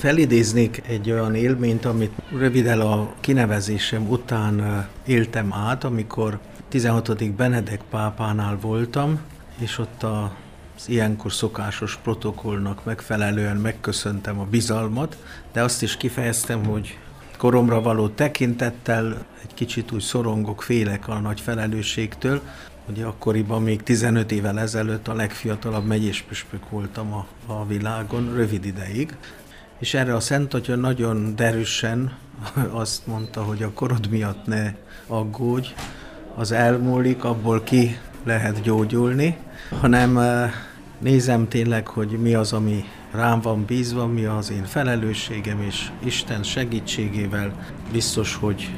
felidéznék egy olyan élményt, amit röviden a kinevezésem után éltem át, amikor 16. Benedek pápánál voltam, és ott a az ilyenkor szokásos protokollnak megfelelően megköszöntem a bizalmat, de azt is kifejeztem, hogy koromra való tekintettel egy kicsit úgy szorongok, félek a nagy felelősségtől. Ugye akkoriban még 15 évvel ezelőtt a legfiatalabb megyéspüspök voltam a, a világon, rövid ideig. És erre a Szent Atya nagyon derűsen azt mondta, hogy a korod miatt ne aggódj, az elmúlik, abból ki lehet gyógyulni, hanem eh, nézem tényleg, hogy mi az, ami rám van bízva, mi az én felelősségem, és Isten segítségével biztos, hogy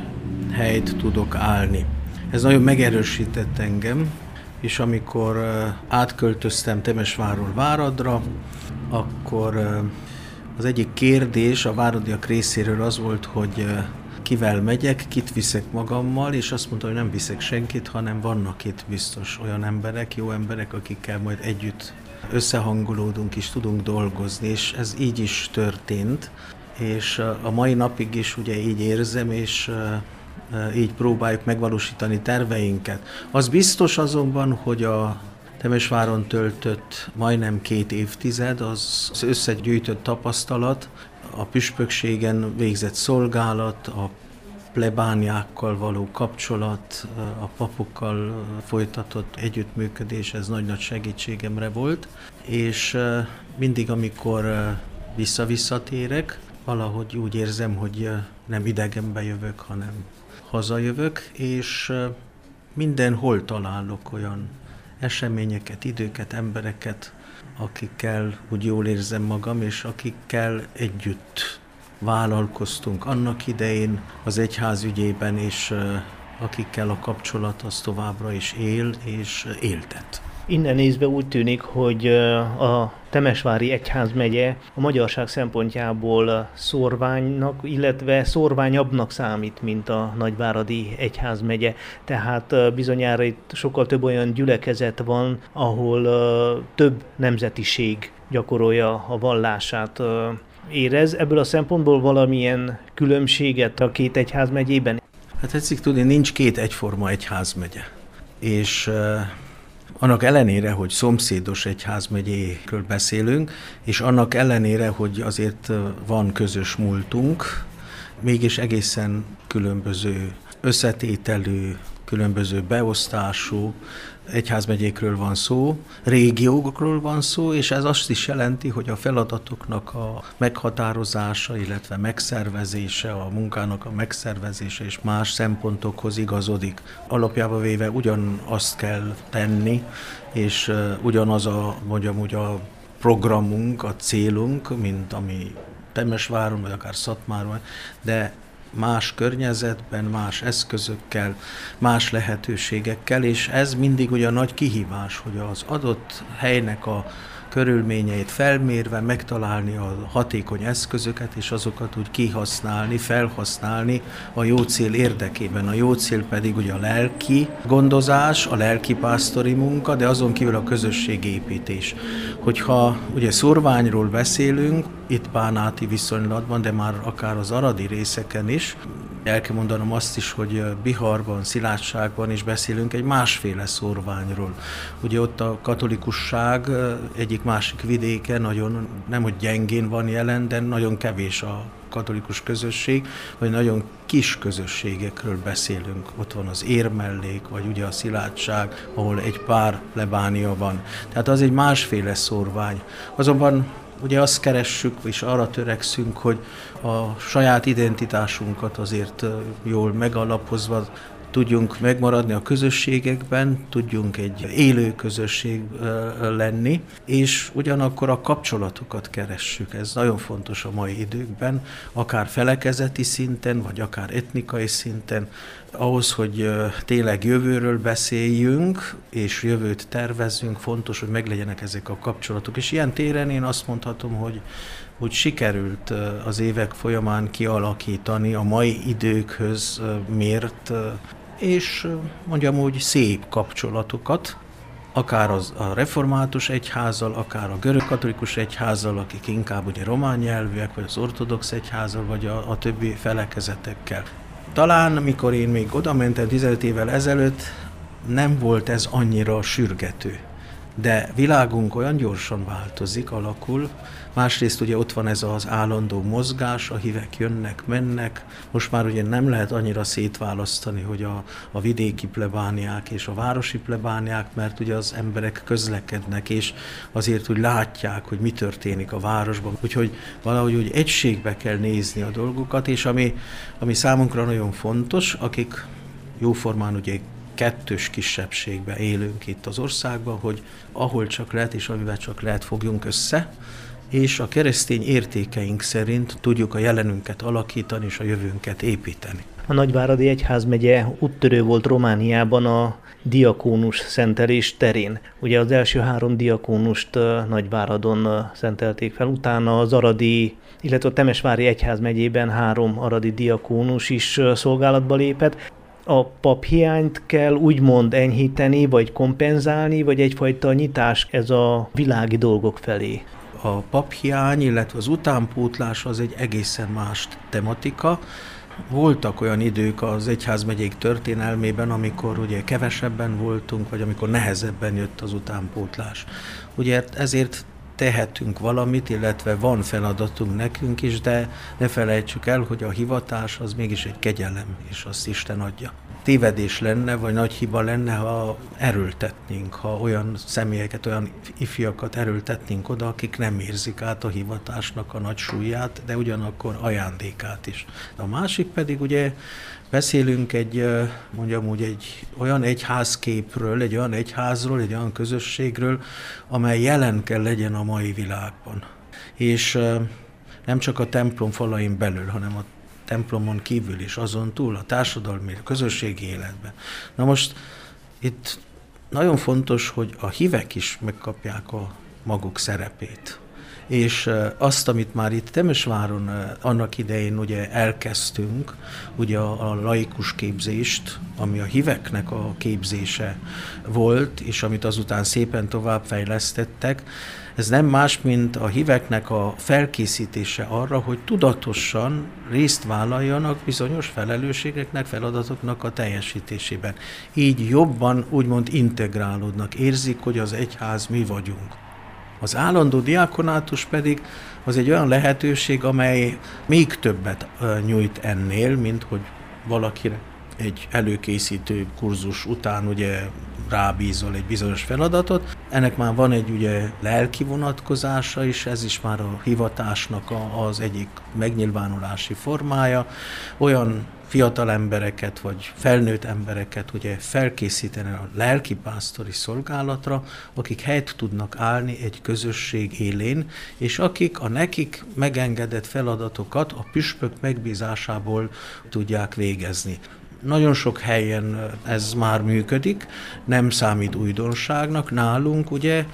helyt tudok állni. Ez nagyon megerősített engem, és amikor eh, átköltöztem Temesváról Váradra, akkor eh, az egyik kérdés a váradiak részéről az volt, hogy kivel megyek, kit viszek magammal, és azt mondta, hogy nem viszek senkit, hanem vannak itt biztos olyan emberek, jó emberek, akikkel majd együtt összehangolódunk és tudunk dolgozni, és ez így is történt, és a mai napig is ugye így érzem, és így próbáljuk megvalósítani terveinket. Az biztos azonban, hogy a Temesváron töltött majdnem két évtized, az, az összegyűjtött tapasztalat, a püspökségen végzett szolgálat, a plebániákkal való kapcsolat, a papokkal folytatott együttműködés, ez nagy-nagy segítségemre volt, és mindig, amikor vissza-visszatérek, valahogy úgy érzem, hogy nem idegenbe jövök, hanem hazajövök, és mindenhol találok olyan eseményeket, időket, embereket, akikkel úgy jól érzem magam, és akikkel együtt vállalkoztunk annak idején az egyház ügyében, és akikkel a kapcsolat az továbbra is él és éltet. Innen nézve úgy tűnik, hogy a Temesvári Egyházmegye a magyarság szempontjából szorványnak, illetve szorványabbnak számít, mint a Nagyváradi Egyházmegye. Tehát bizonyára itt sokkal több olyan gyülekezet van, ahol több nemzetiség gyakorolja a vallását. Érez ebből a szempontból valamilyen különbséget a két egyházmegyében? Hát tetszik tudni, nincs két egyforma egyházmegye. És annak ellenére, hogy szomszédos egyházmegyékről beszélünk, és annak ellenére, hogy azért van közös múltunk, mégis egészen különböző összetételű, különböző beosztású, egyházmegyékről van szó, régiókról van szó, és ez azt is jelenti, hogy a feladatoknak a meghatározása, illetve megszervezése, a munkának a megszervezése és más szempontokhoz igazodik. Alapjába véve ugyanazt kell tenni, és ugyanaz a, mondjam úgy a programunk, a célunk, mint ami Temesváron, vagy akár Szatmáron, de más környezetben, más eszközökkel, más lehetőségekkel, és ez mindig ugye a nagy kihívás, hogy az adott helynek a körülményeit felmérve megtalálni a hatékony eszközöket, és azokat úgy kihasználni, felhasználni a jó cél érdekében. A jó cél pedig ugye a lelki gondozás, a lelki pásztori munka, de azon kívül a közösségépítés. Hogyha ugye szorványról beszélünk, itt bánáti viszonylatban, de már akár az aradi részeken is, el kell mondanom azt is, hogy Biharban, Szilágyságban is beszélünk egy másféle szorványról. Ugye ott a katolikusság egyik másik vidéke nagyon, nem hogy gyengén van jelen, de nagyon kevés a katolikus közösség, vagy nagyon kis közösségekről beszélünk. Ott van az érmellék, vagy ugye a szilárdság, ahol egy pár plebánia van. Tehát az egy másféle szorvány. Azonban Ugye azt keressük, és arra törekszünk, hogy a saját identitásunkat azért jól megalapozva tudjunk megmaradni a közösségekben, tudjunk egy élő közösség lenni, és ugyanakkor a kapcsolatokat keressük. Ez nagyon fontos a mai időkben, akár felekezeti szinten, vagy akár etnikai szinten, ahhoz, hogy tényleg jövőről beszéljünk, és jövőt tervezzünk, fontos, hogy meglegyenek ezek a kapcsolatok. És ilyen téren én azt mondhatom, hogy hogy sikerült az évek folyamán kialakítani a mai időkhöz mért és mondjam úgy szép kapcsolatokat, akár az, a református egyházzal, akár a görög katolikus egyházzal, akik inkább ugye román nyelvűek, vagy az ortodox egyházzal, vagy a, a többi felekezetekkel. Talán, mikor én még oda mentem 15 évvel ezelőtt, nem volt ez annyira sürgető. De világunk olyan gyorsan változik, alakul. Másrészt ugye ott van ez az állandó mozgás, a hívek jönnek, mennek. Most már ugye nem lehet annyira szétválasztani, hogy a, a vidéki plebániák és a városi plebániák, mert ugye az emberek közlekednek, és azért úgy látják, hogy mi történik a városban. Úgyhogy valahogy úgy egységbe kell nézni a dolgokat, és ami, ami számunkra nagyon fontos, akik jóformán ugye kettős kisebbségbe élünk itt az országban, hogy ahol csak lehet és amivel csak lehet fogjunk össze, és a keresztény értékeink szerint tudjuk a jelenünket alakítani és a jövőnket építeni. A Nagyváradi Egyházmegye úttörő volt Romániában a diakónus szentelés terén. Ugye az első három diakónust Nagyváradon szentelték fel, utána az Aradi, illetve a Temesvári Egyházmegyében három aradi diakónus is szolgálatba lépett a paphiányt kell úgymond enyhíteni, vagy kompenzálni, vagy egyfajta nyitás ez a világi dolgok felé? A paphiány, illetve az utánpótlás az egy egészen más tematika. Voltak olyan idők az egyházmegyék történelmében, amikor ugye kevesebben voltunk, vagy amikor nehezebben jött az utánpótlás. Ugye ezért tehetünk valamit, illetve van feladatunk nekünk is, de ne felejtsük el, hogy a hivatás az mégis egy kegyelem, és azt Isten adja. Tévedés lenne, vagy nagy hiba lenne, ha erőltetnénk, ha olyan személyeket, olyan ifjakat erőltetnénk oda, akik nem érzik át a hivatásnak a nagy súlyát, de ugyanakkor ajándékát is. A másik pedig ugye Beszélünk egy, mondjam úgy, egy olyan egyházképről, egy olyan egyházról, egy olyan közösségről, amely jelen kell legyen a mai világban. És nem csak a templom falain belül, hanem a templomon kívül is, azon túl, a társadalmi, a közösségi életben. Na most itt nagyon fontos, hogy a hívek is megkapják a maguk szerepét és azt, amit már itt Temesváron annak idején ugye elkezdtünk, ugye a, laikus képzést, ami a híveknek a képzése volt, és amit azután szépen továbbfejlesztettek, ez nem más, mint a híveknek a felkészítése arra, hogy tudatosan részt vállaljanak bizonyos felelősségeknek, feladatoknak a teljesítésében. Így jobban úgymond integrálódnak, érzik, hogy az egyház mi vagyunk. Az állandó diakonátus pedig az egy olyan lehetőség, amely még többet nyújt ennél, mint hogy valakire egy előkészítő kurzus után ugye rábízol egy bizonyos feladatot. Ennek már van egy ugye lelki vonatkozása is, ez is már a hivatásnak az egyik megnyilvánulási formája. Olyan fiatal embereket, vagy felnőtt embereket ugye felkészíteni a lelkipásztori szolgálatra, akik helyt tudnak állni egy közösség élén, és akik a nekik megengedett feladatokat a püspök megbízásából tudják végezni. Nagyon sok helyen ez már működik, nem számít újdonságnak. Nálunk ugye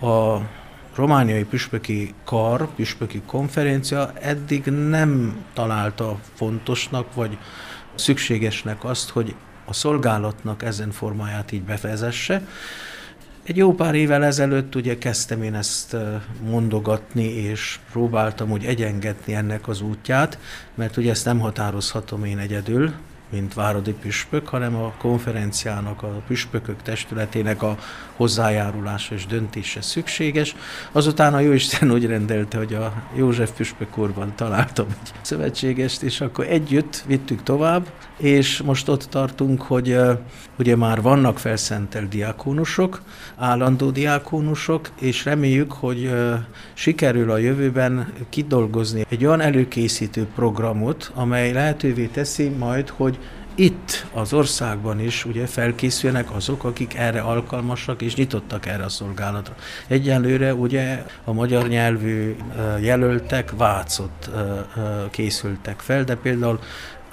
a romániai püspöki kar, püspöki konferencia eddig nem találta fontosnak vagy szükségesnek azt, hogy a szolgálatnak ezen formáját így befezesse. Egy jó pár évvel ezelőtt ugye kezdtem én ezt mondogatni, és próbáltam úgy egyengetni ennek az útját, mert ugye ezt nem határozhatom én egyedül, mint váradi püspök, hanem a konferenciának, a püspökök testületének a hozzájárulása és döntése szükséges. Azután a Jóisten úgy rendelte, hogy a József püspök úrban találtam egy szövetségest, és akkor együtt vittük tovább, és most ott tartunk, hogy ugye már vannak felszentelt diákónusok, állandó diákónusok, és reméljük, hogy sikerül a jövőben kidolgozni egy olyan előkészítő programot, amely lehetővé teszi majd, hogy itt az országban is ugye felkészülnek azok, akik erre alkalmasak és nyitottak erre a szolgálatra. Egyenlőre ugye a magyar nyelvű jelöltek Vácot készültek fel, de például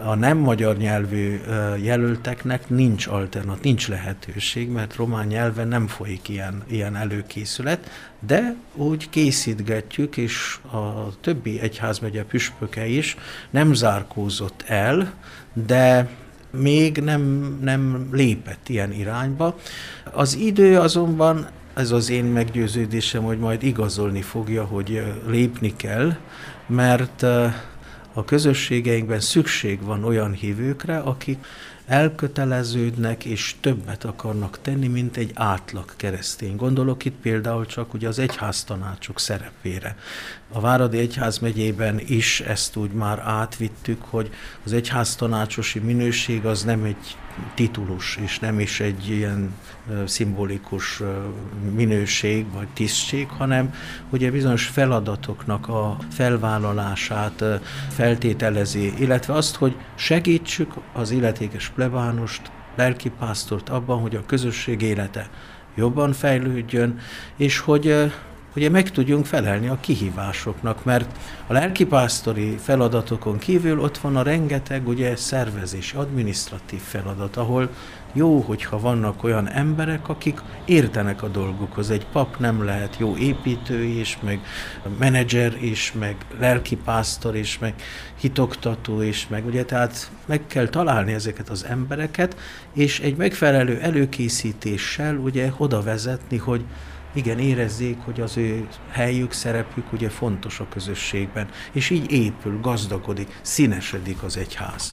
a nem magyar nyelvű jelölteknek nincs alternat, nincs lehetőség, mert román nyelven nem folyik ilyen, ilyen előkészület, de úgy készítgetjük, és a többi egyházmegye püspöke is nem zárkózott el, de még nem, nem lépett ilyen irányba. Az idő azonban ez az én meggyőződésem, hogy majd igazolni fogja, hogy lépni kell, mert a közösségeinkben szükség van olyan hívőkre, akik elköteleződnek és többet akarnak tenni, mint egy átlag keresztény. Gondolok itt például csak ugye az egyháztanácsok szerepére. A Váradi Egyház megyében is ezt úgy már átvittük, hogy az egyháztanácsosi minőség az nem egy titulus, és nem is egy ilyen szimbolikus minőség vagy tisztség, hanem ugye bizonyos feladatoknak a felvállalását feltételezi, illetve azt, hogy segítsük az illetékes plebánust, lelkipásztort abban, hogy a közösség élete jobban fejlődjön, és hogy ugye meg tudjunk felelni a kihívásoknak, mert a lelkipásztori feladatokon kívül ott van a rengeteg ugye szervezés, administratív feladat, ahol jó, hogyha vannak olyan emberek, akik értenek a dolgukhoz. Egy pap nem lehet jó építő is, meg menedzser is, meg lelkipásztor is, meg hitoktató is, meg ugye tehát meg kell találni ezeket az embereket, és egy megfelelő előkészítéssel ugye oda vezetni, hogy igen, érezzék, hogy az ő helyük, szerepük ugye fontos a közösségben, és így épül, gazdagodik, színesedik az egyház.